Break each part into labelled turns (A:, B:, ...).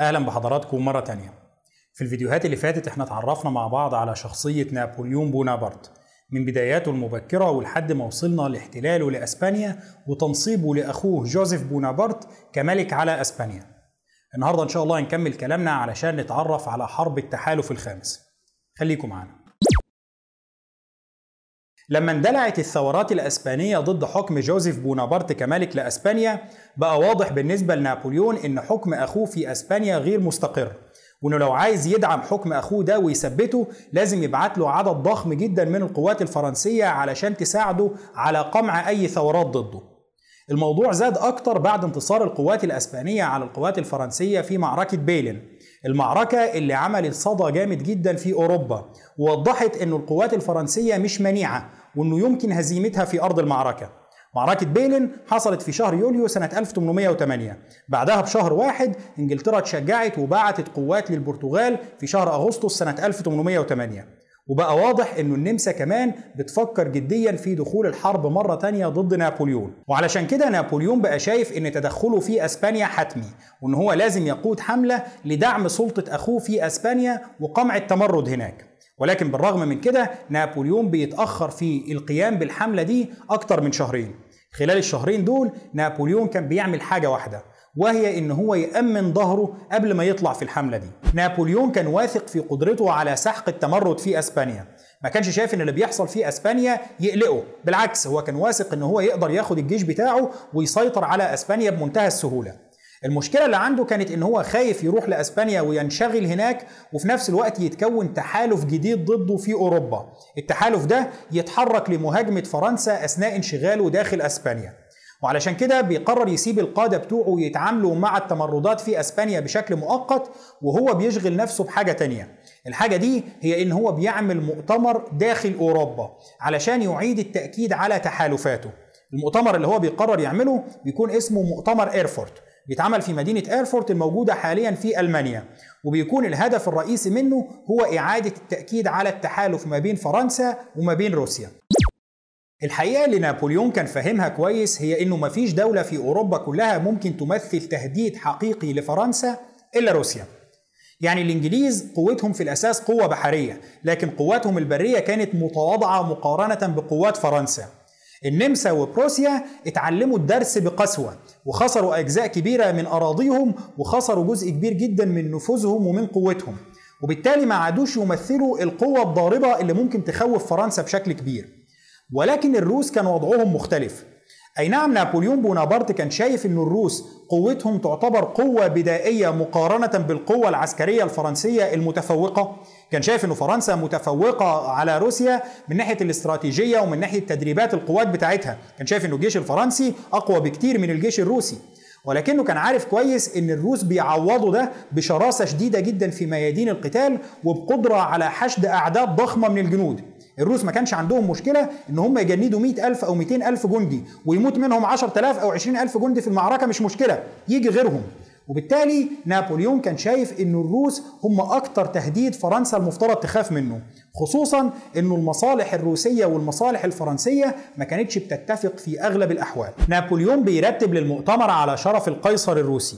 A: أهلا بحضراتكم مرة تانية. في الفيديوهات اللي فاتت إحنا اتعرفنا مع بعض على شخصية نابليون بونابرت. من بداياته المبكرة ولحد ما وصلنا لاحتلاله لأسبانيا وتنصيبه لأخوه جوزيف بونابرت كملك على أسبانيا. النهاردة إن شاء الله هنكمل كلامنا علشان نتعرف على حرب التحالف الخامس. خليكم معانا. لما اندلعت الثورات الأسبانية ضد حكم جوزيف بونابرت كملك لأسبانيا بقى واضح بالنسبة لنابليون إن حكم أخوه في أسبانيا غير مستقر. وإنه لو عايز يدعم حكم أخوه ده ويثبته لازم يبعت له عدد ضخم جدا من القوات الفرنسية علشان تساعده على قمع أي ثورات ضده. الموضوع زاد أكتر بعد انتصار القوات الأسبانية على القوات الفرنسية في معركة بيلين. المعركة اللي عملت صدى جامد جدا في أوروبا ووضحت أن القوات الفرنسية مش منيعة وأنه يمكن هزيمتها في أرض المعركة. معركة بيلين حصلت في شهر يوليو سنة 1808 بعدها بشهر واحد إنجلترا اتشجعت وبعتت قوات للبرتغال في شهر أغسطس سنة 1808 وبقى واضح إنه النمسا كمان بتفكر جديا في دخول الحرب مرة تانية ضد نابليون. وعلشان كده نابليون بقى شايف إن تدخله في أسبانيا حتمي وإن هو لازم يقود حملة لدعم سلطة أخوه في أسبانيا وقمع التمرد هناك. ولكن بالرغم من كده نابليون بيتأخر في القيام بالحملة دي أكتر من شهرين. خلال الشهرين دول نابليون كان بيعمل حاجة واحدة وهي إن هو يأمن ظهره قبل ما يطلع في الحملة دي. نابليون كان واثق في قدرته على سحق التمرد في أسبانيا. ما كانش شايف إن اللي بيحصل في أسبانيا يقلقه. بالعكس هو كان واثق إن هو يقدر ياخد الجيش بتاعه ويسيطر على أسبانيا بمنتهى السهولة. المشكلة اللي عنده كانت إن هو خايف يروح لأسبانيا وينشغل هناك وفي نفس الوقت يتكون تحالف جديد ضده في أوروبا. التحالف ده يتحرك لمهاجمة فرنسا أثناء انشغاله داخل أسبانيا. وعلشان كده بيقرر يسيب القادة بتوعه يتعاملوا مع التمردات في أسبانيا بشكل مؤقت وهو بيشغل نفسه بحاجة تانية. الحاجة دي هي إن هو بيعمل مؤتمر داخل أوروبا علشان يعيد التأكيد على تحالفاته. المؤتمر اللي هو بيقرر يعمله بيكون اسمه مؤتمر ايرفورت بيتعمل في مدينة ايرفورت الموجودة حاليا في ألمانيا. وبيكون الهدف الرئيسي منه هو إعادة التأكيد على التحالف ما بين فرنسا وما بين روسيا. الحقيقة اللي نابليون كان فاهمها كويس هي إنه مفيش دولة في أوروبا كلها ممكن تمثل تهديد حقيقي لفرنسا إلا روسيا. يعني الإنجليز قوتهم في الأساس قوة بحرية لكن قواتهم البرية كانت متواضعة مقارنة بقوات فرنسا. النمسا وبروسيا اتعلموا الدرس بقسوة وخسروا أجزاء كبيرة من أراضيهم وخسروا جزء كبير جدا من نفوذهم ومن قوتهم. وبالتالي ما عادوش يمثلوا القوة الضاربة اللي ممكن تخوف فرنسا بشكل كبير. ولكن الروس كان وضعهم مختلف. أي نعم نابليون بونابرت كان شايف أن الروس قوتهم تعتبر قوة بدائية مقارنة بالقوة العسكرية الفرنسية المتفوقة. كان شايف أن فرنسا متفوقة على روسيا من ناحية الاستراتيجية ومن ناحية تدريبات القوات بتاعتها. كان شايف أن الجيش الفرنسي أقوى بكتير من الجيش الروسي. ولكنه كان عارف كويس إن الروس بيعوضوا ده بشراسة شديدة جدا في ميادين القتال وبقدرة على حشد أعداد ضخمة من الجنود. الروس ما كانش عندهم مشكلة إن هم يجندوا 100000 أو 200000 جندي ويموت منهم 10000 أو 20000 جندي في المعركة مش مشكلة يجي غيرهم. وبالتالي نابليون كان شايف إن الروس هم أكتر تهديد فرنسا المفترض تخاف منه خصوصا إنه المصالح الروسية والمصالح الفرنسية ما كانتش بتتفق في أغلب الأحوال. نابليون بيرتب للمؤتمر على شرف القيصر الروسي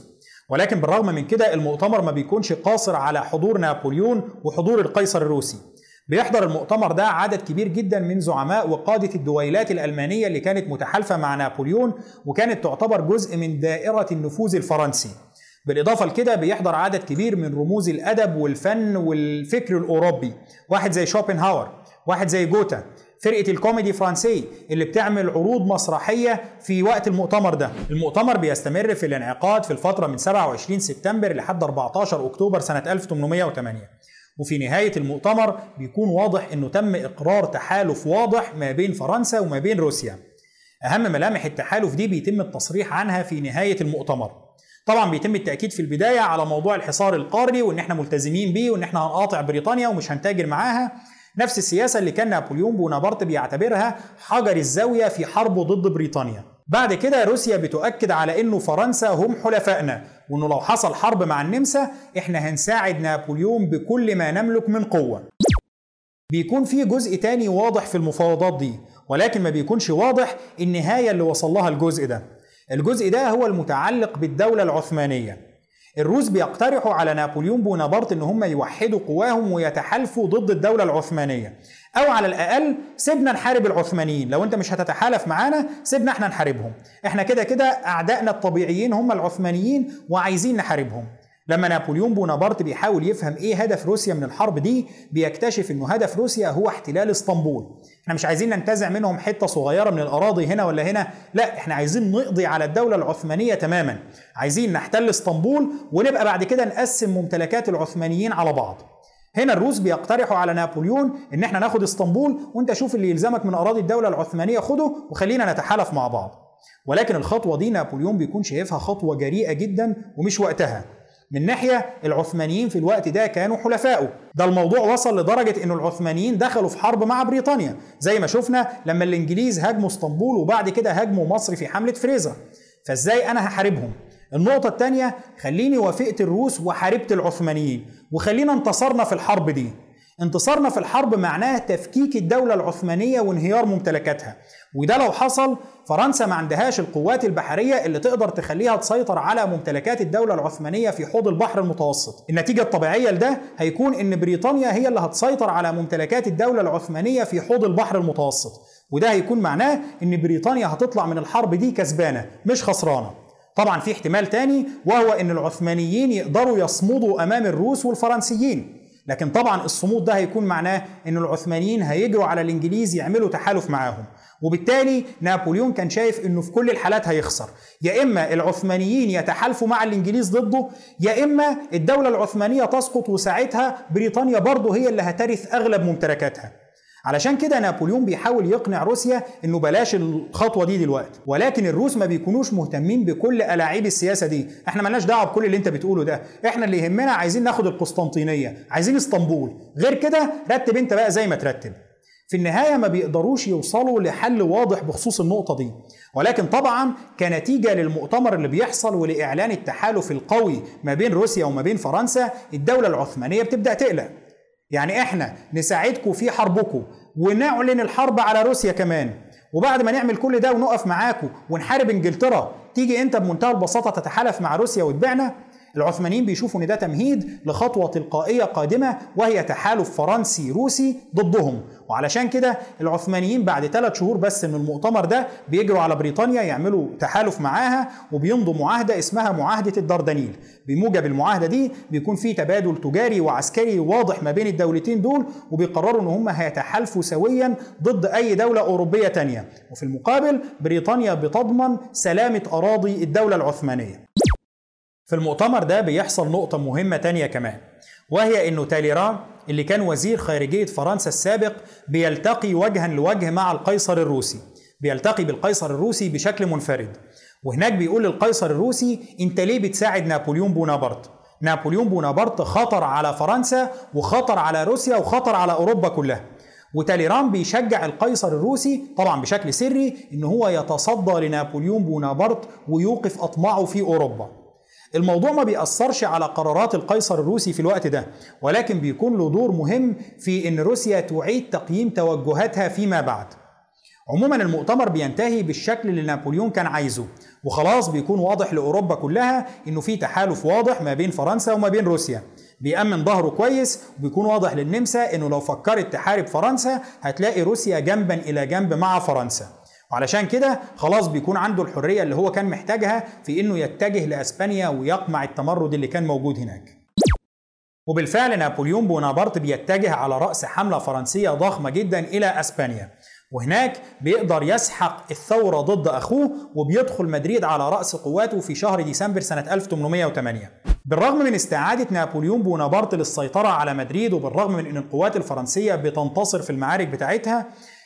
A: ولكن بالرغم من كده المؤتمر ما بيكونش قاصر على حضور نابليون وحضور القيصر الروسي. بيحضر المؤتمر ده عدد كبير جدا من زعماء وقادة الدويلات الألمانية اللي كانت متحالفة مع نابليون وكانت تعتبر جزء من دائرة النفوذ الفرنسي. بالإضافة لكده بيحضر عدد كبير من رموز الأدب والفن والفكر الأوروبي. واحد زي شوبنهاور واحد زي جوتا. فرقة الكوميدي فرانسي اللي بتعمل عروض مسرحية في وقت المؤتمر ده. المؤتمر بيستمر في الانعقاد في الفترة من 27 سبتمبر لحد 14 أكتوبر سنة 1808 وفي نهاية المؤتمر بيكون واضح إنه تم إقرار تحالف واضح ما بين فرنسا وما بين روسيا. أهم ملامح التحالف دي بيتم التصريح عنها في نهاية المؤتمر. طبعا بيتم التأكيد في البداية على موضوع الحصار القاري وإن إحنا ملتزمين بيه وإن إحنا هنقاطع بريطانيا ومش هنتاجر معاها. نفس السياسة اللي كان نابليون بونابرت بيعتبرها حجر الزاوية في حربه ضد بريطانيا. بعد كده روسيا بتؤكد على إنه فرنسا هم حلفائنا وإنه لو حصل حرب مع النمسا إحنا هنساعد نابليون بكل ما نملك من قوة. بيكون في جزء تاني واضح في المفاوضات دي ولكن ما بيكونش واضح النهاية اللي وصل لها الجزء ده. الجزء ده هو المتعلق بالدولة العثمانية. الروس بيقترحوا على نابليون بونابرت إن هم يوحدوا قواهم ويتحالفوا ضد الدولة العثمانية. أو على الأقل سيبنا نحارب العثمانيين. لو أنت مش هتتحالف معانا سيبنا إحنا نحاربهم. إحنا كده كده أعدائنا الطبيعيين هم العثمانيين وعايزين نحاربهم. لما نابليون بونابرت بيحاول يفهم إيه هدف روسيا من الحرب دي بيكتشف إنه هدف روسيا هو احتلال إسطنبول. إحنا مش عايزين ننتزع منهم حتة صغيرة من الأراضي هنا ولا هنا. لا إحنا عايزين نقضي على الدولة العثمانية تماما. عايزين نحتل إسطنبول ونبقى بعد كده نقسم ممتلكات العثمانيين على بعض. هنا الروس بيقترحوا على نابليون إن إحنا ناخد إسطنبول وأنت شوف اللي يلزمك من أراضي الدولة العثمانية خده وخلينا نتحالف مع بعض. ولكن الخطوة دي نابليون بيكون شايفها خطوة جريئة جدا ومش وقتها. من ناحية العثمانيين في الوقت ده كانوا حلفائه ده الموضوع وصل لدرجة أن العثمانيين دخلوا في حرب مع بريطانيا. زي ما شفنا لما الإنجليز هاجموا إسطنبول وبعد كده هاجموا مصر في حملة فريزر. فإزاي أنا هحاربهم؟ النقطة الثانية خليني وافقت الروس وحاربت العثمانيين. وخلينا انتصرنا في الحرب دي. انتصارنا في الحرب معناه تفكيك الدولة العثمانية وانهيار ممتلكاتها. وده لو حصل فرنسا ما عندهاش القوات البحرية اللي تقدر تخليها تسيطر على ممتلكات الدولة العثمانية في حوض البحر المتوسط. النتيجة الطبيعية لده هيكون إن بريطانيا هي اللي هتسيطر على ممتلكات الدولة العثمانية في حوض البحر المتوسط. وده هيكون معناه إن بريطانيا هتطلع من الحرب دي كسبانة مش خسرانة. طبعا في احتمال تاني وهو إن العثمانيين يقدروا يصمدوا أمام الروس والفرنسيين. لكن طبعا الصمود ده هيكون معناه إن العثمانيين هيجروا على الإنجليز يعملوا تحالف معاهم. وبالتالي نابليون كان شايف إنه في كل الحالات هيخسر. يا إما العثمانيين يتحالفوا مع الإنجليز ضده يا إما الدولة العثمانية تسقط وساعتها بريطانيا برضه هي اللي هترث أغلب ممتلكاتها. علشان كده نابليون بيحاول يقنع روسيا إنه بلاش الخطوة دي دلوقتي. ولكن الروس ما بيكونوش مهتمين بكل ألاعيب السياسة دي. إحنا ملناش دعوة بكل اللي أنت بتقوله ده. إحنا اللي يهمنا عايزين ناخد القسطنطينية عايزين إسطنبول. غير كده رتب أنت بقى زي ما ترتب. في النهاية ما بيقدروش يوصلوا لحل واضح بخصوص النقطة دي. ولكن طبعا كنتيجة للمؤتمر اللي بيحصل ولإعلان التحالف القوي ما بين روسيا وما بين فرنسا الدولة العثمانية بتبدأ تقلق. يعني إحنا نساعدكم في حربكم ونعلن الحرب على روسيا كمان. وبعد ما نعمل كل ده ونقف معاكم ونحارب إنجلترا تيجي أنت بمنتهى البساطة تتحالف مع روسيا وتبيعنا؟ العثمانيين بيشوفوا إن ده تمهيد لخطوة تلقائية قادمة وهي تحالف فرنسي روسي ضدهم. وعلشان كده العثمانيين بعد ثلاث شهور بس من المؤتمر ده بيجروا على بريطانيا يعملوا تحالف معاها وبيمضوا معاهدة اسمها معاهدة الدردنيل. بموجب المعاهدة دي بيكون في تبادل تجاري وعسكري واضح ما بين الدولتين دول وبيقرروا إن هم هيتحالفوا سويا ضد أي دولة أوروبية تانية. وفي المقابل بريطانيا بتضمن سلامة أراضي الدولة العثمانية. في المؤتمر ده بيحصل نقطة مهمة تانية كمان وهي إنه تاليران اللي كان وزير خارجية فرنسا السابق بيلتقي وجها لوجه مع القيصر الروسي بيلتقي بالقيصر الروسي بشكل منفرد وهناك بيقول للقيصر الروسي أنت ليه بتساعد نابليون بونابرت؟ نابليون بونابرت خطر على فرنسا وخطر على روسيا وخطر على أوروبا كلها وتاليران بيشجع القيصر الروسي طبعا بشكل سري إن هو يتصدى لنابليون بونابرت ويوقف أطماعه في أوروبا. الموضوع ما بيأثرش على قرارات القيصر الروسي في الوقت ده ولكن بيكون له دور مهم في إن روسيا تعيد تقييم توجهاتها فيما بعد. عموما المؤتمر بينتهي بالشكل اللي نابليون كان عايزه وخلاص بيكون واضح لأوروبا كلها إنه في تحالف واضح ما بين فرنسا وما بين روسيا. بيأمن ظهره كويس وبيكون واضح للنمسا إنه لو فكرت تحارب فرنسا هتلاقي روسيا جنبا إلى جنب مع فرنسا. وعلشان كده خلاص بيكون عنده الحرية اللي هو كان محتاجها في إنه يتجه لأسبانيا ويقمع التمرد اللي كان موجود هناك. وبالفعل نابليون بونابرت بيتجه على رأس حملة فرنسية ضخمة جدا إلى أسبانيا. وهناك بيقدر يسحق الثورة ضد أخوه وبيدخل مدريد على رأس قواته في شهر ديسمبر سنة 1808 بالرغم من استعادة نابليون بونابرت للسيطرة على مدريد وبالرغم من أن القوات الفرنسية بتنتصر في المعارك بتاعتها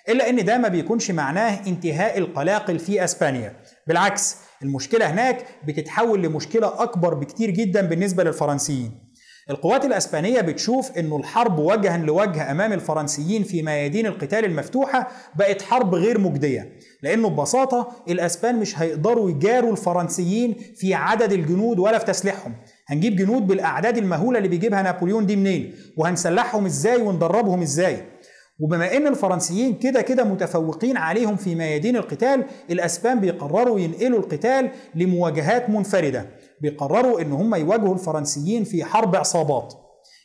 A: إلا أن ده ما بيكونش معناه انتهاء القلاقل في أسبانيا. بالعكس المشكلة هناك بتتحول لمشكلة أكبر بكتير جدا بالنسبة للفرنسيين. القوات الأسبانية بتشوف أنه الحرب وجها لوجه أمام الفرنسيين في ميادين القتال المفتوحة بقت حرب غير مجدية لأنه ببساطة الأسبان مش هيقدروا يجاروا الفرنسيين في عدد الجنود ولا في تسليحهم. هنجيب جنود بالأعداد المهولة اللي بيجيبها نابليون دي منين؟ وهنسلحهم إزاي وندربهم إزاي؟ وبما إن الفرنسيين كده كده متفوقين عليهم في ميادين القتال الأسبان بيقرروا ينقلوا القتال لمواجهات منفردة. بيقرروا إن هم يواجهوا الفرنسيين في حرب عصابات.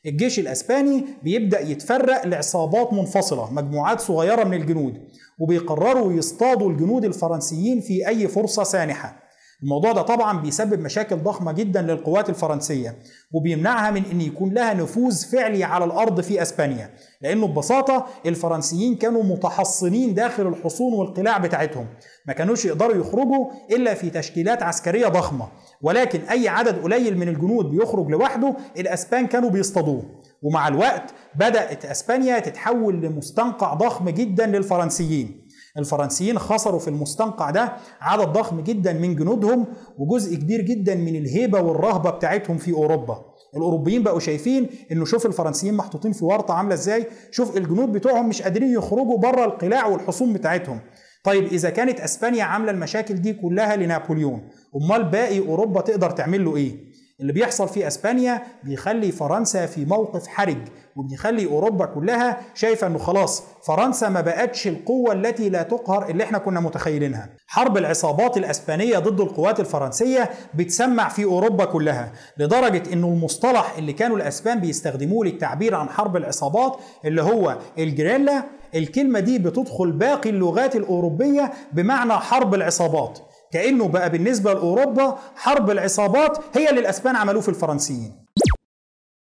A: الجيش الأسباني بيبدأ يتفرق لعصابات منفصلة مجموعات صغيرة من الجنود. وبيقرروا يصطادوا الجنود الفرنسيين في أي فرصة سانحة. الموضوع ده طبعا بيسبب مشاكل ضخمة جدا للقوات الفرنسية وبيمنعها من إن يكون لها نفوذ فعلي على الأرض في إسبانيا لأنه ببساطة الفرنسيين كانوا متحصنين داخل الحصون والقلاع بتاعتهم ما كانوش يقدروا يخرجوا إلا في تشكيلات عسكرية ضخمة ولكن أي عدد قليل من الجنود بيخرج لوحده الأسبان كانوا بيصطادوه ومع الوقت بدأت إسبانيا تتحول لمستنقع ضخم جدا للفرنسيين. الفرنسيين خسروا في المستنقع ده عدد ضخم جدا من جنودهم وجزء كبير جدا من الهيبة والرهبة بتاعتهم في أوروبا. الأوروبيين بقوا شايفين إنه شوف الفرنسيين محطوطين في ورطة عاملة إزاي. شوف الجنود بتوعهم مش قادرين يخرجوا بره القلاع والحصون بتاعتهم. طيب إذا كانت إسبانيا عاملة المشاكل دي كلها لنابليون أمال باقي أوروبا تقدر تعمل له إيه؟ اللي بيحصل في اسبانيا بيخلي فرنسا في موقف حرج وبيخلي أوروبا كلها شايفة إنه خلاص فرنسا ما بقتش القوة التي لا تقهر اللي إحنا كنا متخيلينها. حرب العصابات الأسبانية ضد القوات الفرنسية بتسمع في أوروبا كلها لدرجة إنه المصطلح اللي كانوا الأسبان بيستخدموه للتعبير عن حرب العصابات اللي هو الجريلا الكلمة دي بتدخل باقي اللغات الأوروبية بمعنى حرب العصابات. كأنه بقى بالنسبة لأوروبا حرب العصابات هي اللي الأسبان عملوه في الفرنسيين.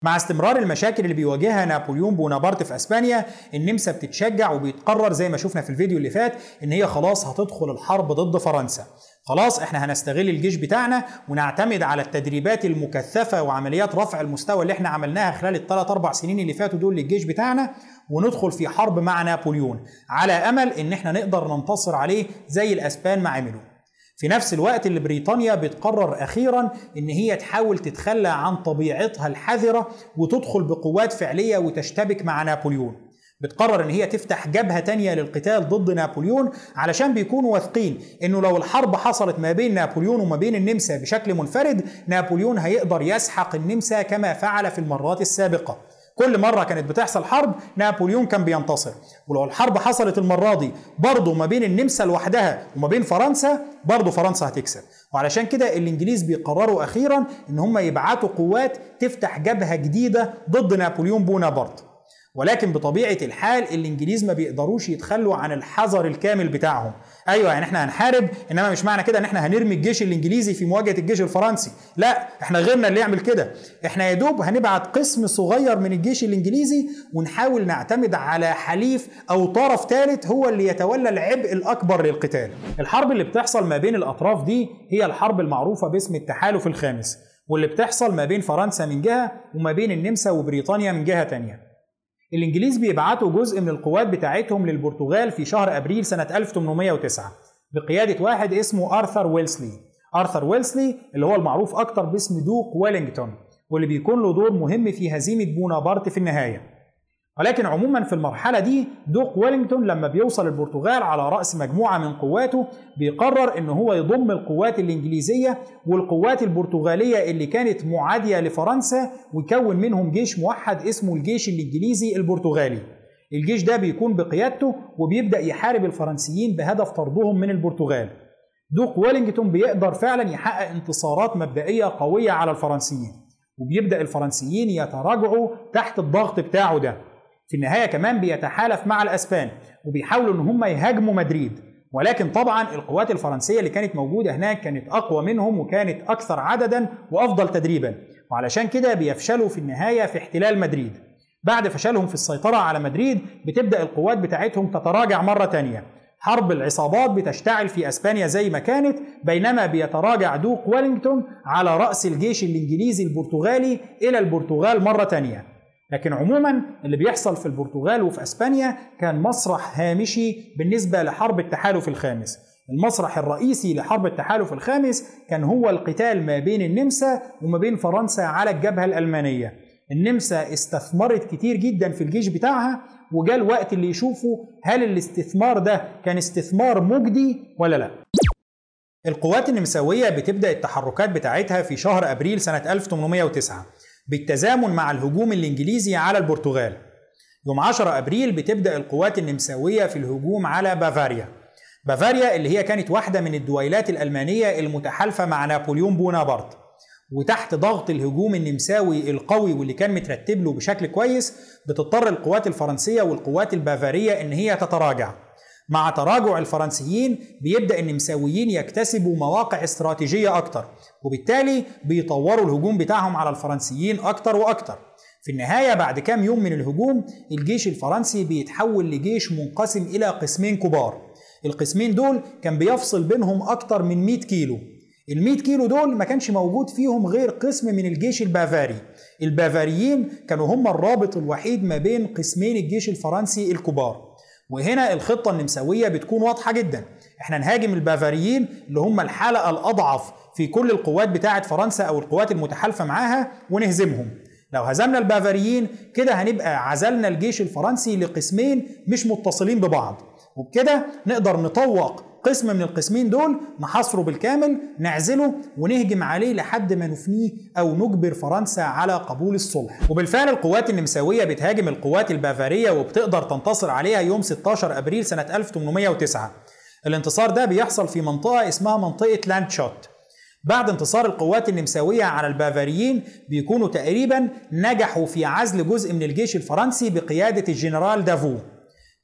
A: مع استمرار المشاكل اللي بيواجهها نابليون بونابرت في أسبانيا النمسا بتتشجع وبيتقرر زي ما شفنا في الفيديو اللي فات إن هي خلاص هتدخل الحرب ضد فرنسا. خلاص إحنا هنستغل الجيش بتاعنا ونعتمد على التدريبات المكثفة وعمليات رفع المستوى اللي إحنا عملناها خلال الثلاث أربع سنين اللي فاتوا دول للجيش بتاعنا وندخل في حرب مع نابليون. على أمل إن إحنا نقدر ننتصر عليه زي الأسبان ما عملوا. في نفس الوقت اللي بريطانيا بتقرر أخيرا إن هي تحاول تتخلى عن طبيعتها الحذرة وتدخل بقوات فعلية وتشتبك مع نابليون. بتقرر إن هي تفتح جبهة تانية للقتال ضد نابليون علشان بيكونوا واثقين إنه لو الحرب حصلت ما بين نابليون وما بين النمسا بشكل منفرد نابليون هيقدر يسحق النمسا كما فعل في المرات السابقة. كل مرة كانت بتحصل حرب نابليون كان بينتصر. ولو الحرب حصلت المرة دي برضه ما بين النمسا لوحدها وما بين فرنسا برضه فرنسا هتكسب. وعلشان كده الإنجليز بيقرروا أخيرا إن هم يبعتوا قوات تفتح جبهة جديدة ضد نابليون بونابرت. ولكن بطبيعة الحال الإنجليز ما بيقدروش يتخلوا عن الحذر الكامل بتاعهم. أيوه يعني إحنا هنحارب إنما مش معنى كده إن إحنا هنرمي الجيش الإنجليزي في مواجهة الجيش الفرنسي. لا إحنا غيرنا اللي يعمل كده. إحنا يا دوب هنبعت قسم صغير من الجيش الإنجليزي ونحاول نعتمد على حليف أو طرف ثالث هو اللي يتولى العبء الأكبر للقتال. الحرب اللي بتحصل ما بين الأطراف دي هي الحرب المعروفة باسم التحالف الخامس واللي بتحصل ما بين فرنسا من جهة وما بين النمسا وبريطانيا من جهة تانية. الإنجليز بيبعتوا جزء من القوات بتاعتهم للبرتغال في شهر أبريل سنة 1809 بقيادة واحد اسمه آرثر ويلسلي. آرثر ويلسلي اللي هو المعروف أكتر باسم دوق ويلينغتون واللي بيكون له دور مهم في هزيمة بونابرت في النهاية. ولكن عموما في المرحلة دي دوق ويلينغتون لما بيوصل البرتغال على رأس مجموعة من قواته بيقرر إن هو يضم القوات الإنجليزية والقوات البرتغالية اللي كانت معادية لفرنسا ويكون منهم جيش موحد اسمه الجيش الإنجليزي البرتغالي. الجيش ده بيكون بقيادته وبيبدأ يحارب الفرنسيين بهدف طردهم من البرتغال. دوق ويلينغتون بيقدر فعلا يحقق انتصارات مبدئية قوية على الفرنسيين وبيبدأ الفرنسيين يتراجعوا تحت الضغط بتاعه ده. في النهاية كمان بيتحالف مع الأسبان وبيحاولوا إن هم يهاجموا مدريد. ولكن طبعا القوات الفرنسية اللي كانت موجودة هناك كانت أقوى منهم وكانت أكثر عددا وأفضل تدريبا. وعلشان كده بيفشلوا في النهاية في احتلال مدريد. بعد فشلهم في السيطرة على مدريد بتبدأ القوات بتاعتهم تتراجع مرة تانية. حرب العصابات بتشتعل في أسبانيا زي ما كانت بينما بيتراجع دوق ويلينغتون على رأس الجيش الإنجليزي البرتغالي إلى البرتغال مرة تانية. لكن عموما اللي بيحصل في البرتغال وفي أسبانيا كان مسرح هامشي بالنسبة لحرب التحالف الخامس. المسرح الرئيسي لحرب التحالف الخامس كان هو القتال ما بين النمسا وما بين فرنسا على الجبهة الألمانية. النمسا استثمرت كتير جدا في الجيش بتاعها وجاء الوقت اللي يشوفوا هل الاستثمار ده كان استثمار مجدي ولا لا. القوات النمساوية بتبدأ التحركات بتاعتها في شهر أبريل سنة 1809 بالتزامن مع الهجوم الإنجليزي على البرتغال. يوم 10 أبريل بتبدأ القوات النمساوية في الهجوم على بافاريا. بافاريا اللي هي كانت واحدة من الدويلات الألمانية المتحالفة مع نابليون بونابرت. وتحت ضغط الهجوم النمساوي القوي واللي كان مترتب له بشكل كويس بتضطر القوات الفرنسية والقوات البافارية إن هي تتراجع. مع تراجع الفرنسيين بيبدأ النمساويين يكتسبوا مواقع استراتيجية أكتر وبالتالي بيطوروا الهجوم بتاعهم على الفرنسيين أكتر وأكتر. في النهاية بعد كام يوم من الهجوم الجيش الفرنسي بيتحول لجيش منقسم إلى قسمين كبار. القسمين دول كان بيفصل بينهم أكتر من 100 كيلو. ال 100 كيلو دول ما كانش موجود فيهم غير قسم من الجيش البافاري. البافاريين كانوا هم الرابط الوحيد ما بين قسمين الجيش الفرنسي الكبار. وهنا الخطة النمساوية بتكون واضحة جدا. إحنا نهاجم البافاريين اللي هم الحلقة الأضعف في كل القوات بتاعة فرنسا أو القوات المتحالفة معاها ونهزمهم. لو هزمنا البافاريين كده هنبقى عزلنا الجيش الفرنسي لقسمين مش متصلين ببعض. وبكده نقدر نطوق قسم من القسمين دول نحاصره بالكامل نعزله ونهجم عليه لحد ما نفنيه أو نجبر فرنسا على قبول الصلح. وبالفعل القوات النمساوية بتهاجم القوات البافارية وبتقدر تنتصر عليها يوم 16 أبريل سنة 1809 الانتصار ده بيحصل في منطقة اسمها منطقة لاندشوت بعد انتصار القوات النمساوية على البافاريين بيكونوا تقريبا نجحوا في عزل جزء من الجيش الفرنسي بقيادة الجنرال دافو.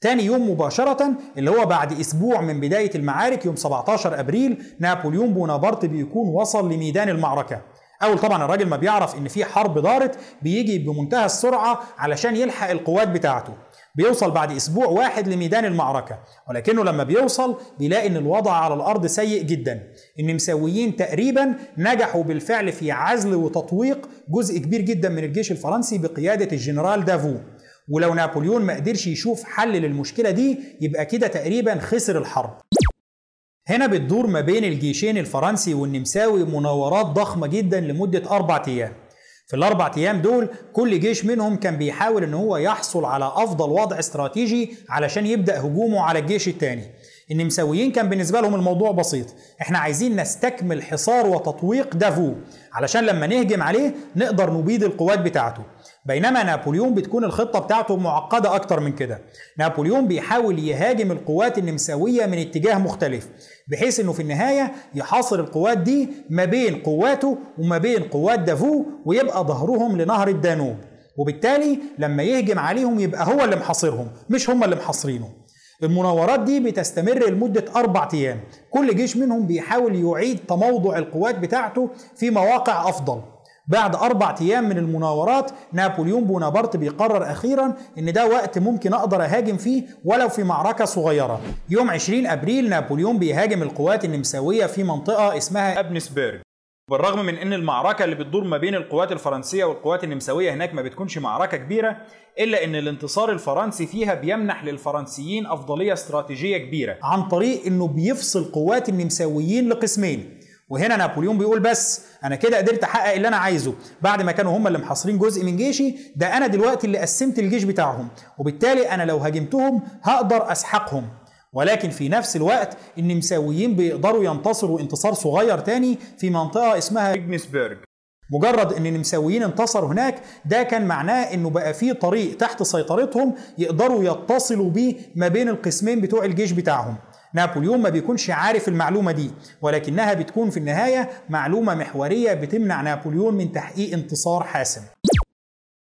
A: تاني يوم مباشرة اللي هو بعد أسبوع من بداية المعارك يوم 17 أبريل نابليون بونابرت بيكون وصل لميدان المعركة. أول طبعا الراجل ما بيعرف إن في حرب دارت بيجي بمنتهى السرعة علشان يلحق القوات بتاعته. بيوصل بعد أسبوع واحد لميدان المعركة. ولكنه لما بيوصل بيلاقي إن الوضع على الأرض سيء جدا. النمساويين تقريبا نجحوا بالفعل في عزل وتطويق جزء كبير جدا من الجيش الفرنسي بقيادة الجنرال دافو. ولو نابليون ما قدرش يشوف حل للمشكلة دي يبقى كده تقريبا خسر الحرب. هنا بتدور ما بين الجيشين الفرنسي والنمساوي مناورات ضخمة جدا لمدة أربع أيام. في الأربع أيام دول كل جيش منهم كان بيحاول إن هو يحصل على أفضل وضع استراتيجي علشان يبدأ هجومه على الجيش الثاني النمساويين كان بالنسبة لهم الموضوع بسيط. إحنا عايزين نستكمل حصار وتطويق دافو علشان لما نهجم عليه نقدر نبيد القوات بتاعته. بينما نابليون بتكون الخطة بتاعته معقدة أكتر من كده. نابليون بيحاول يهاجم القوات النمساوية من اتجاه مختلف بحيث إنه في النهاية يحاصر القوات دي ما بين قواته وما بين قوات دافو ويبقى ظهرهم لنهر الدانوب. وبالتالي لما يهجم عليهم يبقى هو اللي محاصرهم مش هم اللي محاصرينه. المناورات دي بتستمر لمدة أربع أيام. كل جيش منهم بيحاول يعيد تموضع القوات بتاعته في مواقع أفضل. بعد أربع أيام من المناورات نابليون بونابرت بيقرر أخيرا إن ده وقت ممكن أقدر أهاجم فيه ولو في معركة صغيرة. يوم 20 أبريل نابليون بيهاجم القوات النمساوية في منطقة اسمها أبنسبرج بالرغم من إن المعركة اللي بتدور ما بين القوات الفرنسية والقوات النمساوية هناك ما بتكونش معركة كبيرة إلا إن الانتصار الفرنسي فيها بيمنح للفرنسيين أفضلية استراتيجية كبيرة. عن طريق إنه بيفصل قوات النمساويين لقسمين وهنا نابليون بيقول بس أنا كده قدرت أحقق اللي أنا عايزه. بعد ما كانوا هم اللي محاصرين جزء من جيشي ده أنا دلوقتي اللي قسمت الجيش بتاعهم. وبالتالي أنا لو هاجمتهم هقدر أسحقهم. ولكن في نفس الوقت النمساويين بيقدروا ينتصروا انتصار صغير تاني في منطقة اسمها ريجنسبرج مجرد إن النمساويين انتصروا هناك ده كان معناه إنه بقى في طريق تحت سيطرتهم يقدروا يتصلوا بيه ما بين القسمين بتوع الجيش بتاعهم. نابليون ما بيكونش عارف المعلومة دي ولكنها بتكون في النهاية معلومة محورية بتمنع نابليون من تحقيق انتصار حاسم.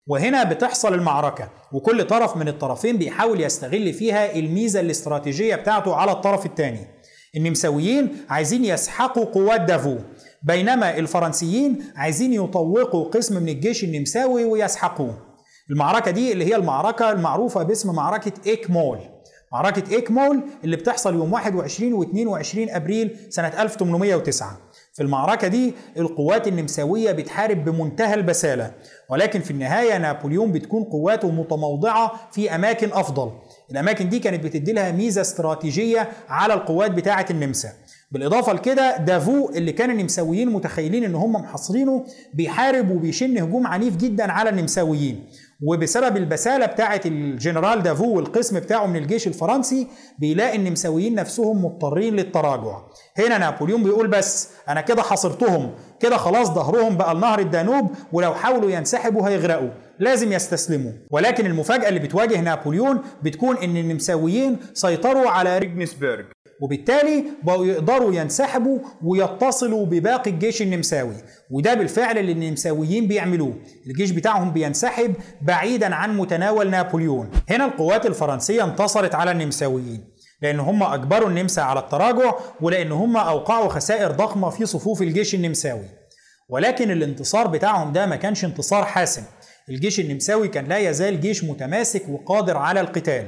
A: وهنا بتحصل المعركة وكل طرف من الطرفين بيحاول يستغل فيها الميزة الاستراتيجية بتاعته على الطرف الثاني النمساويين عايزين يسحقوا قوات دافو بينما الفرنسيين عايزين يطوقوا قسم من الجيش النمساوي ويسحقوه. المعركة دي اللي هي المعركة المعروفة باسم معركة إيك مول معركة إيكمول اللي بتحصل يوم 21 و 22 أبريل سنة 1809 في المعركة دي القوات النمساوية بتحارب بمنتهى البسالة ولكن في النهاية نابليون بتكون قواته متموضعة في أماكن أفضل. الأماكن دي كانت بتدي لها ميزة استراتيجية على القوات بتاعة النمسا. بالإضافة لكده دافو اللي كان النمساويين متخيلين إن هم محاصرينه بيحارب وبيشن هجوم عنيف جدا على النمساويين. وبسبب البسالة بتاعة الجنرال دافو والقسم بتاعه من الجيش الفرنسي بيلاقي النمساويين نفسهم مضطرين للتراجع. هنا نابليون بيقول بس أنا كده حاصرتهم كده خلاص ظهرهم بقى النهر الدانوب ولو حاولوا ينسحبوا هيغرقوا. لازم يستسلموا. ولكن المفاجأة اللي بتواجه نابليون بتكون إن النمساويين سيطروا على ريجنسبرج وبالتالي بقوا يقدروا ينسحبوا ويتصلوا بباقي الجيش النمساوي. وده بالفعل اللي النمساويين بيعملوه. الجيش بتاعهم بينسحب بعيدا عن متناول نابليون. هنا القوات الفرنسية انتصرت على النمساويين. لأن هم أجبروا النمسا على التراجع ولأن هم أوقعوا خسائر ضخمة في صفوف الجيش النمساوي. ولكن الانتصار بتاعهم ده ما كانش انتصار حاسم. الجيش النمساوي كان لا يزال جيش متماسك وقادر على القتال.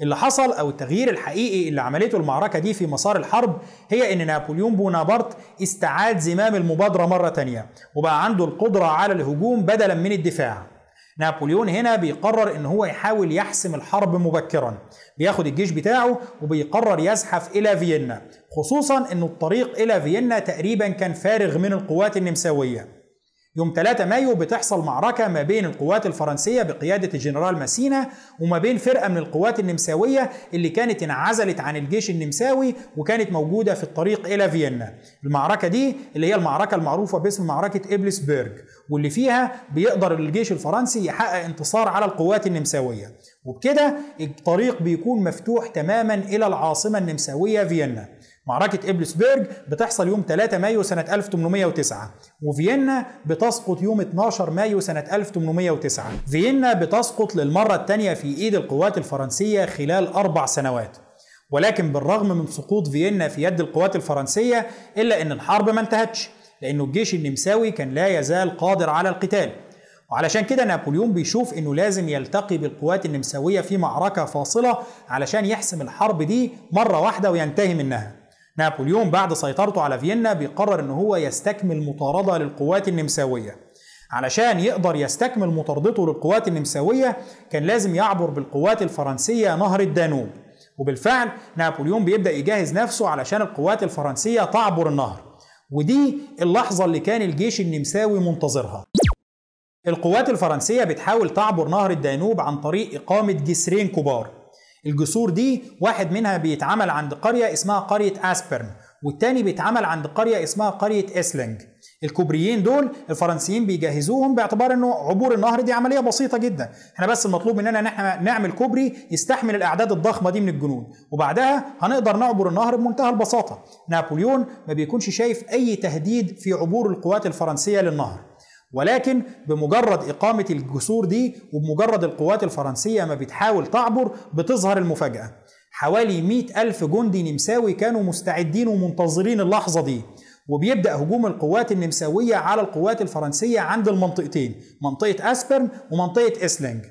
A: اللي حصل أو التغيير الحقيقي اللي عملته المعركة دي في مسار الحرب هي إن نابليون بونابرت استعاد زمام المبادرة مرة تانية وبقى عنده القدرة على الهجوم بدلا من الدفاع. نابليون هنا بيقرر إن هو يحاول يحسم الحرب مبكرا بياخد الجيش بتاعه وبيقرر يزحف إلى فيينا خصوصا ان الطريق إلى فيينا تقريبا كان فارغ من القوات النمساوية. يوم 3 مايو بتحصل معركة ما بين القوات الفرنسية بقيادة الجنرال ماسينا وما بين فرقة من القوات النمساوية اللي كانت انعزلت عن الجيش النمساوي وكانت موجودة في الطريق إلى فيينا. المعركة دي اللي هي المعركة المعروفة باسم معركة إبلسبرج واللي فيها بيقدر الجيش الفرنسي يحقق انتصار على القوات النمساوية. وبكده الطريق بيكون مفتوح تماما إلى العاصمة النمساوية فيينا. معركة إبلسبرج بتحصل يوم 3 مايو سنة 1809 وفيينا بتسقط يوم 12 مايو سنة 1809 فيينا بتسقط للمرة الثانية في إيد القوات الفرنسية خلال أربع سنوات. ولكن بالرغم من سقوط فيينا في يد القوات الفرنسية إلا أن الحرب ما انتهتش لأنه الجيش النمساوي كان لا يزال قادر على القتال. وعلشان كده نابليون بيشوف إنه لازم يلتقي بالقوات النمساوية في معركة فاصلة علشان يحسم الحرب دي مرة واحدة وينتهي منها. نابليون بعد سيطرته على فيينا بيقرر إن هو يستكمل مطاردة للقوات النمساوية. علشان يقدر يستكمل مطاردته للقوات النمساوية كان لازم يعبر بالقوات الفرنسية نهر الدانوب. وبالفعل نابليون بيبدأ يجهز نفسه علشان القوات الفرنسية تعبر النهر. ودي اللحظة اللي كان الجيش النمساوي منتظرها. القوات الفرنسية بتحاول تعبر نهر الدانوب عن طريق إقامة جسرين كبار. الجسور دي واحد منها بيتعمل عند قرية اسمها قرية أسبرن والتاني بيتعمل عند قرية اسمها قرية إسلينج. الكوبريين دول الفرنسيين بيجهزوهم باعتبار إنه عبور النهر دي عملية بسيطة جدا. إحنا بس المطلوب مننا إن إحنا نعمل كوبري يستحمل الأعداد الضخمة دي من الجنود. وبعدها هنقدر نعبر النهر بمنتهى البساطة. نابليون ما بيكونش شايف أي تهديد في عبور القوات الفرنسية للنهر. ولكن بمجرد إقامة الجسور دي وبمجرد القوات الفرنسية ما بتحاول تعبر بتظهر المفاجأة. حوالي مئة ألف جندي نمساوي كانوا مستعدين ومنتظرين اللحظة دي وبيبدأ هجوم القوات النمساوية على القوات الفرنسية عند المنطقتين منطقة أسبرن ومنطقة إسلينج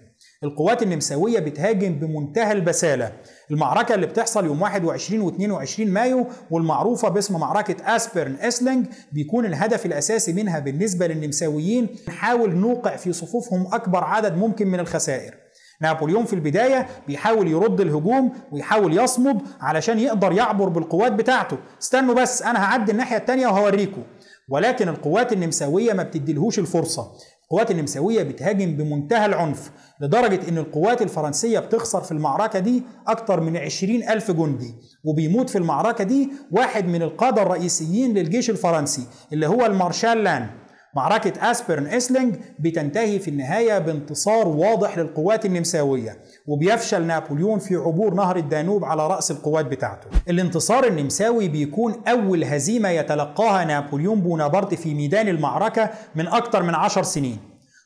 A: القوات النمساوية بتهاجم بمنتهى البسالة. المعركة اللي بتحصل يوم 21 و 22 مايو والمعروفة باسم معركة أسبرن إسلينج بيكون الهدف الأساسي منها بالنسبة للنمساويين نحاول نوقع في صفوفهم أكبر عدد ممكن من الخسائر. نابليون في البداية بيحاول يرد الهجوم ويحاول يصمد علشان يقدر يعبر بالقوات بتاعته. استنوا بس أنا هعدي الناحية التانية وهوريكم. ولكن القوات النمساوية ما بتديلهوش الفرصة. القوات النمساوية بتهاجم بمنتهى العنف لدرجة أن القوات الفرنسية بتخسر في المعركة دي أكثر من 20 ألف جندي وبيموت في المعركة دي واحد من القادة الرئيسيين للجيش الفرنسي اللي هو المارشال لان. معركة أسبرن إسلينج بتنتهي في النهاية بانتصار واضح للقوات النمساوية وبيفشل نابليون في عبور نهر الدانوب على رأس القوات بتاعته. الانتصار النمساوي بيكون أول هزيمة يتلقاها نابليون بونابرت في ميدان المعركة من أكثر من عشر سنين.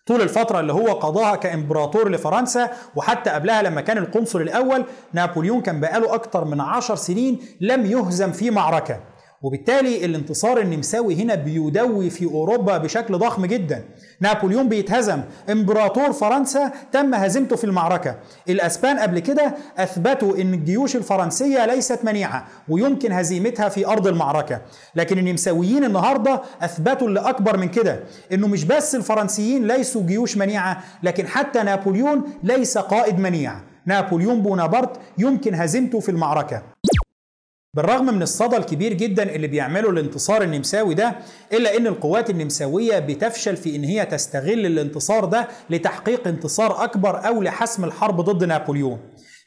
A: طول الفترة اللي هو قضاها كإمبراطور لفرنسا وحتى قبلها لما كان القنصل الأول نابليون كان بقاله أكثر من عشر سنين لم يهزم في معركة. وبالتالي الانتصار النمساوي هنا بيدوي في أوروبا بشكل ضخم جدا. نابليون بيتهزم. إمبراطور فرنسا تم هزيمته في المعركة. الأسبان قبل كده أثبتوا إن الجيوش الفرنسية ليست منيعه ويمكن هزيمتها في أرض المعركة. لكن النمساويين النهارده أثبتوا اللي أكبر من كده إنه مش بس الفرنسيين ليسوا جيوش منيعه لكن حتى نابليون ليس قائد منيع نابليون بونابرت يمكن هزيمته في المعركة. بالرغم من الصدى الكبير جدا اللي بيعمله الانتصار النمساوي ده إلا إن القوات النمساوية بتفشل في إن هي تستغل الانتصار ده لتحقيق انتصار أكبر أو لحسم الحرب ضد نابليون.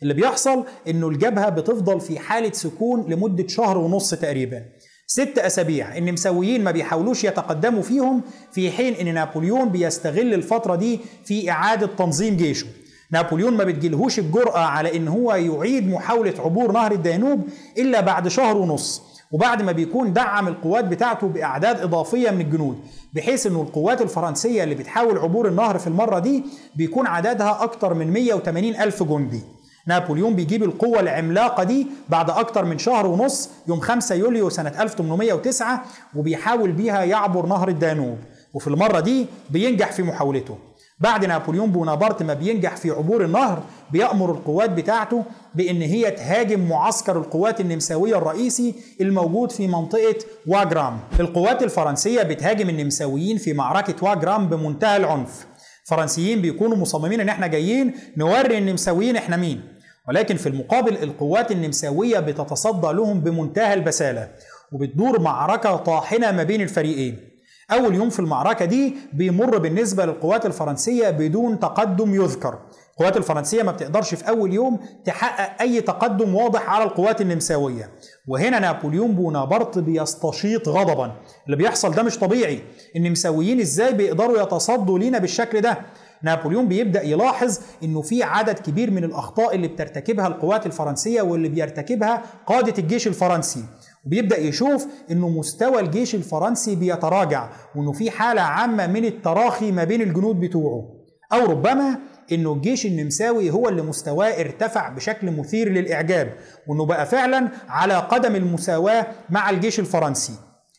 A: اللي بيحصل إنه الجبهة بتفضل في حالة سكون لمدة شهر ونص تقريبا. ست أسابيع النمساويين ما بيحاولوش يتقدموا فيهم في حين إن نابليون بيستغل الفترة دي في إعادة تنظيم جيشه. نابليون ما بتجيلهوش الجرأة على إن هو يعيد محاولة عبور نهر الدانوب إلا بعد شهر ونص وبعد ما بيكون دعم القوات بتاعته بأعداد إضافية من الجنود بحيث إنه القوات الفرنسية اللي بتحاول عبور النهر في المرة دي بيكون عددها أكتر من 180 ألف جندي. نابليون بيجيب القوة العملاقة دي بعد أكتر من شهر ونص يوم 5 يوليو سنة 1809 وبيحاول بيها يعبر نهر الدانوب وفي المرة دي بينجح في محاولته. بعد نابليون بونابرت ما بينجح في عبور النهر بيأمر القوات بتاعته بأن هي تهاجم معسكر القوات النمساوية الرئيسي الموجود في منطقة واجرام. القوات الفرنسية بتهاجم النمساويين في معركة واجرام بمنتهى العنف. الفرنسيين بيكونوا مصممين إن إحنا جايين نوري النمساويين إحنا مين. ولكن في المقابل القوات النمساوية بتتصدى لهم بمنتهى البسالة وبتدور معركة طاحنة ما بين الفريقين. أول يوم في المعركة دي بيمر بالنسبة للقوات الفرنسية بدون تقدم يذكر. القوات الفرنسية ما بتقدرش في أول يوم تحقق أي تقدم واضح على القوات النمساوية. وهنا نابليون بونابرت بيستشيط غضبا. اللي بيحصل ده مش طبيعي. النمساويين إزاي بيقدروا يتصدوا لينا بالشكل ده؟ نابليون بيبدأ يلاحظ إنه في عدد كبير من الأخطاء اللي بترتكبها القوات الفرنسية واللي بيرتكبها قادة الجيش الفرنسي. وبيبدا يشوف إنه مستوى الجيش الفرنسي بيتراجع وإنه في حالة عامة من التراخي ما بين الجنود بتوعه. أو ربما إنه الجيش النمساوي هو اللي مستواه ارتفع بشكل مثير للإعجاب وإنه بقى فعلا على قدم المساواة مع الجيش الفرنسي.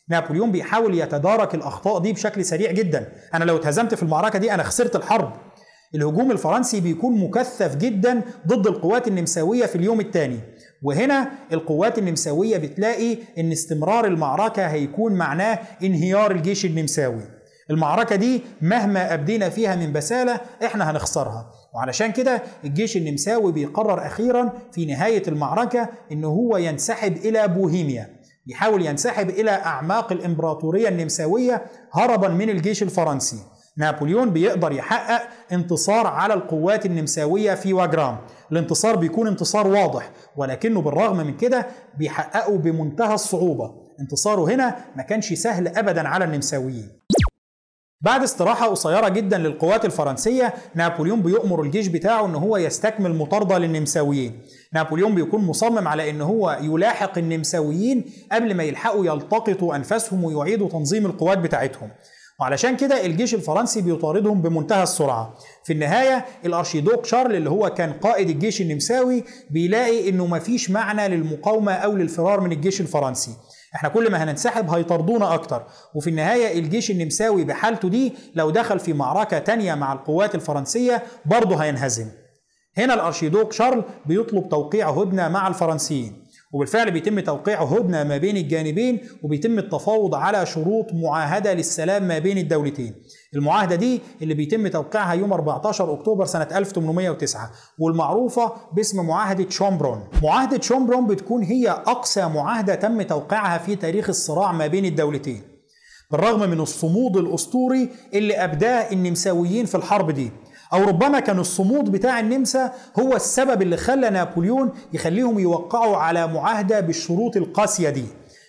A: نابليون بيحاول يتدارك الأخطاء دي بشكل سريع جدا. أنا لو اتهزمت في المعركة دي أنا خسرت الحرب. الهجوم الفرنسي بيكون مكثف جدا ضد القوات النمساوية في اليوم الثاني. وهنا القوات النمساوية بتلاقي إن استمرار المعركة هيكون معناه انهيار الجيش النمساوي. المعركة دي مهما أبدينا فيها من بسالة إحنا هنخسرها. وعلشان كده الجيش النمساوي بيقرر أخيرا في نهاية المعركة إن هو ينسحب إلى بوهيميا. يحاول ينسحب إلى أعماق الإمبراطورية النمساوية هربا من الجيش الفرنسي. نابليون بيقدر يحقق انتصار على القوات النمساوية في واجرام. الانتصار بيكون انتصار واضح ولكنه بالرغم من كده بيحققه بمنتهى الصعوبة. انتصاره هنا ما كانش سهل أبدا على النمساويين. بعد استراحة قصيرة جدا للقوات الفرنسية نابليون بيؤمر الجيش بتاعه إن هو يستكمل مطاردة للنمساويين. نابليون بيكون مصمم على إن هو يلاحق النمساويين قبل ما يلحقوا يلتقطوا انفاسهم ويعيدوا تنظيم القوات بتاعتهم. وعلشان كده الجيش الفرنسي بيطاردهم بمنتهى السرعة. في النهاية الأرشيدوك شارل اللي هو كان قائد الجيش النمساوي بيلاقي إنه مفيش معنى للمقاومة أو للفرار من الجيش الفرنسي. إحنا كل ما هننسحب هيطردونا أكتر. وفي النهاية الجيش النمساوي بحالته دي لو دخل في معركة تانية مع القوات الفرنسية برضه هينهزم. هنا الأرشيدوك شارل بيطلب توقيع هدنة مع الفرنسيين. وبالفعل بيتم توقيع هدنه ما بين الجانبين وبيتم التفاوض على شروط معاهدة للسلام ما بين الدولتين. المعاهدة دي اللي بيتم توقيعها يوم 14 أكتوبر سنة 1809 والمعروفة باسم معاهدة شومبرون. معاهدة شومبرون بتكون هي أقصى معاهدة تم توقيعها في تاريخ الصراع ما بين الدولتين. بالرغم من الصمود الأسطوري اللي أبداه النمساويين في الحرب دي أو ربما كان الصمود بتاع النمسا هو السبب اللي خلى نابليون يخليهم يوقعوا على معاهدة بالشروط القاسية دي.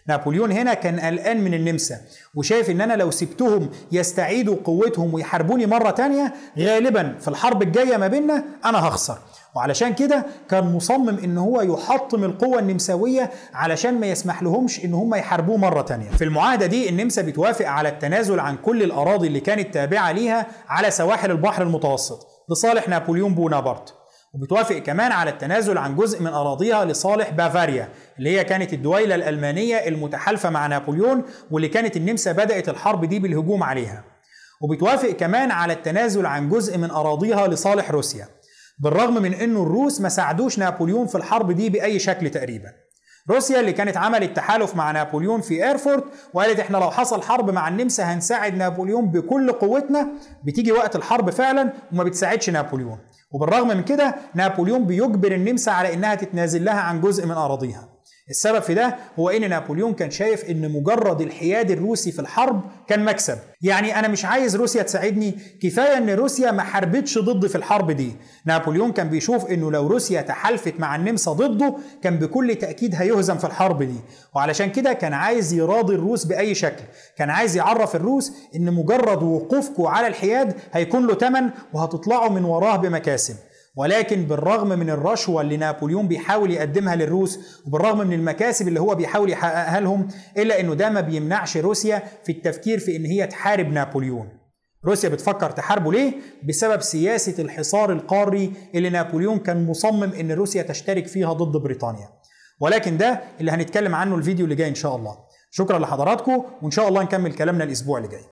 A: نابليون هنا كان قلقان من النمسا وشايف إن أنا لو سبتهم يستعيدوا قوتهم ويحاربوني مرة تانية غالبا في الحرب الجاية ما بيننا أنا هخسر. وعلشان كده كان مصمم إن هو يحطم القوة النمساوية علشان ما يسمح لهمش إن هم يحاربوه مرة تانية. في المعاهدة دي النمسا بتوافق على التنازل عن كل الأراضي اللي كانت تابعة ليها على سواحل البحر المتوسط لصالح نابليون بونابرت. وبتوافق كمان على التنازل عن جزء من أراضيها لصالح بافاريا اللي هي كانت الدويلة الألمانية المتحالفة مع نابليون واللي كانت النمسا بدأت الحرب دي بالهجوم عليها. وبتوافق كمان على التنازل عن جزء من أراضيها لصالح روسيا. بالرغم من إنه الروس ما ساعدوش نابليون في الحرب دي بأي شكل تقريبا. روسيا اللي كانت عملت تحالف مع نابليون في إيرفورت وقالت إحنا لو حصل حرب مع النمسا هنساعد نابليون بكل قوتنا بتيجي وقت الحرب فعلا وما بتساعدش نابليون. وبالرغم من كده نابليون بيجبر النمسا على إنها تتنازل لها عن جزء من أراضيها. السبب في ده هو إن نابليون كان شايف إن مجرد الحياد الروسي في الحرب كان مكسب. يعني أنا مش عايز روسيا تساعدني كفاية إن روسيا ما حاربتش ضدي في الحرب دي. نابليون كان بيشوف إنه لو روسيا تحالفت مع النمسا ضده كان بكل تأكيد هيهزم في الحرب دي. وعلشان كده كان عايز يراضي الروس بأي شكل. كان عايز يعرف الروس إن مجرد وقوفكم على الحياد هيكون له ثمن وهتطلعوا من وراه بمكاسب. ولكن بالرغم من الرشوة اللي نابليون بيحاول يقدمها للروس وبالرغم من المكاسب اللي هو بيحاول يحققها لهم إلا إنه ده ما بيمنعش روسيا في التفكير في إن هي تحارب نابليون. روسيا بتفكر تحاربه ليه؟ بسبب سياسة الحصار القاري اللي نابليون كان مصمم إن روسيا تشترك فيها ضد بريطانيا. ولكن ده اللي هنتكلم عنه الفيديو اللي جاي إن شاء الله. شكرا لحضراتكم وإن شاء الله نكمل كلامنا الأسبوع اللي جاي.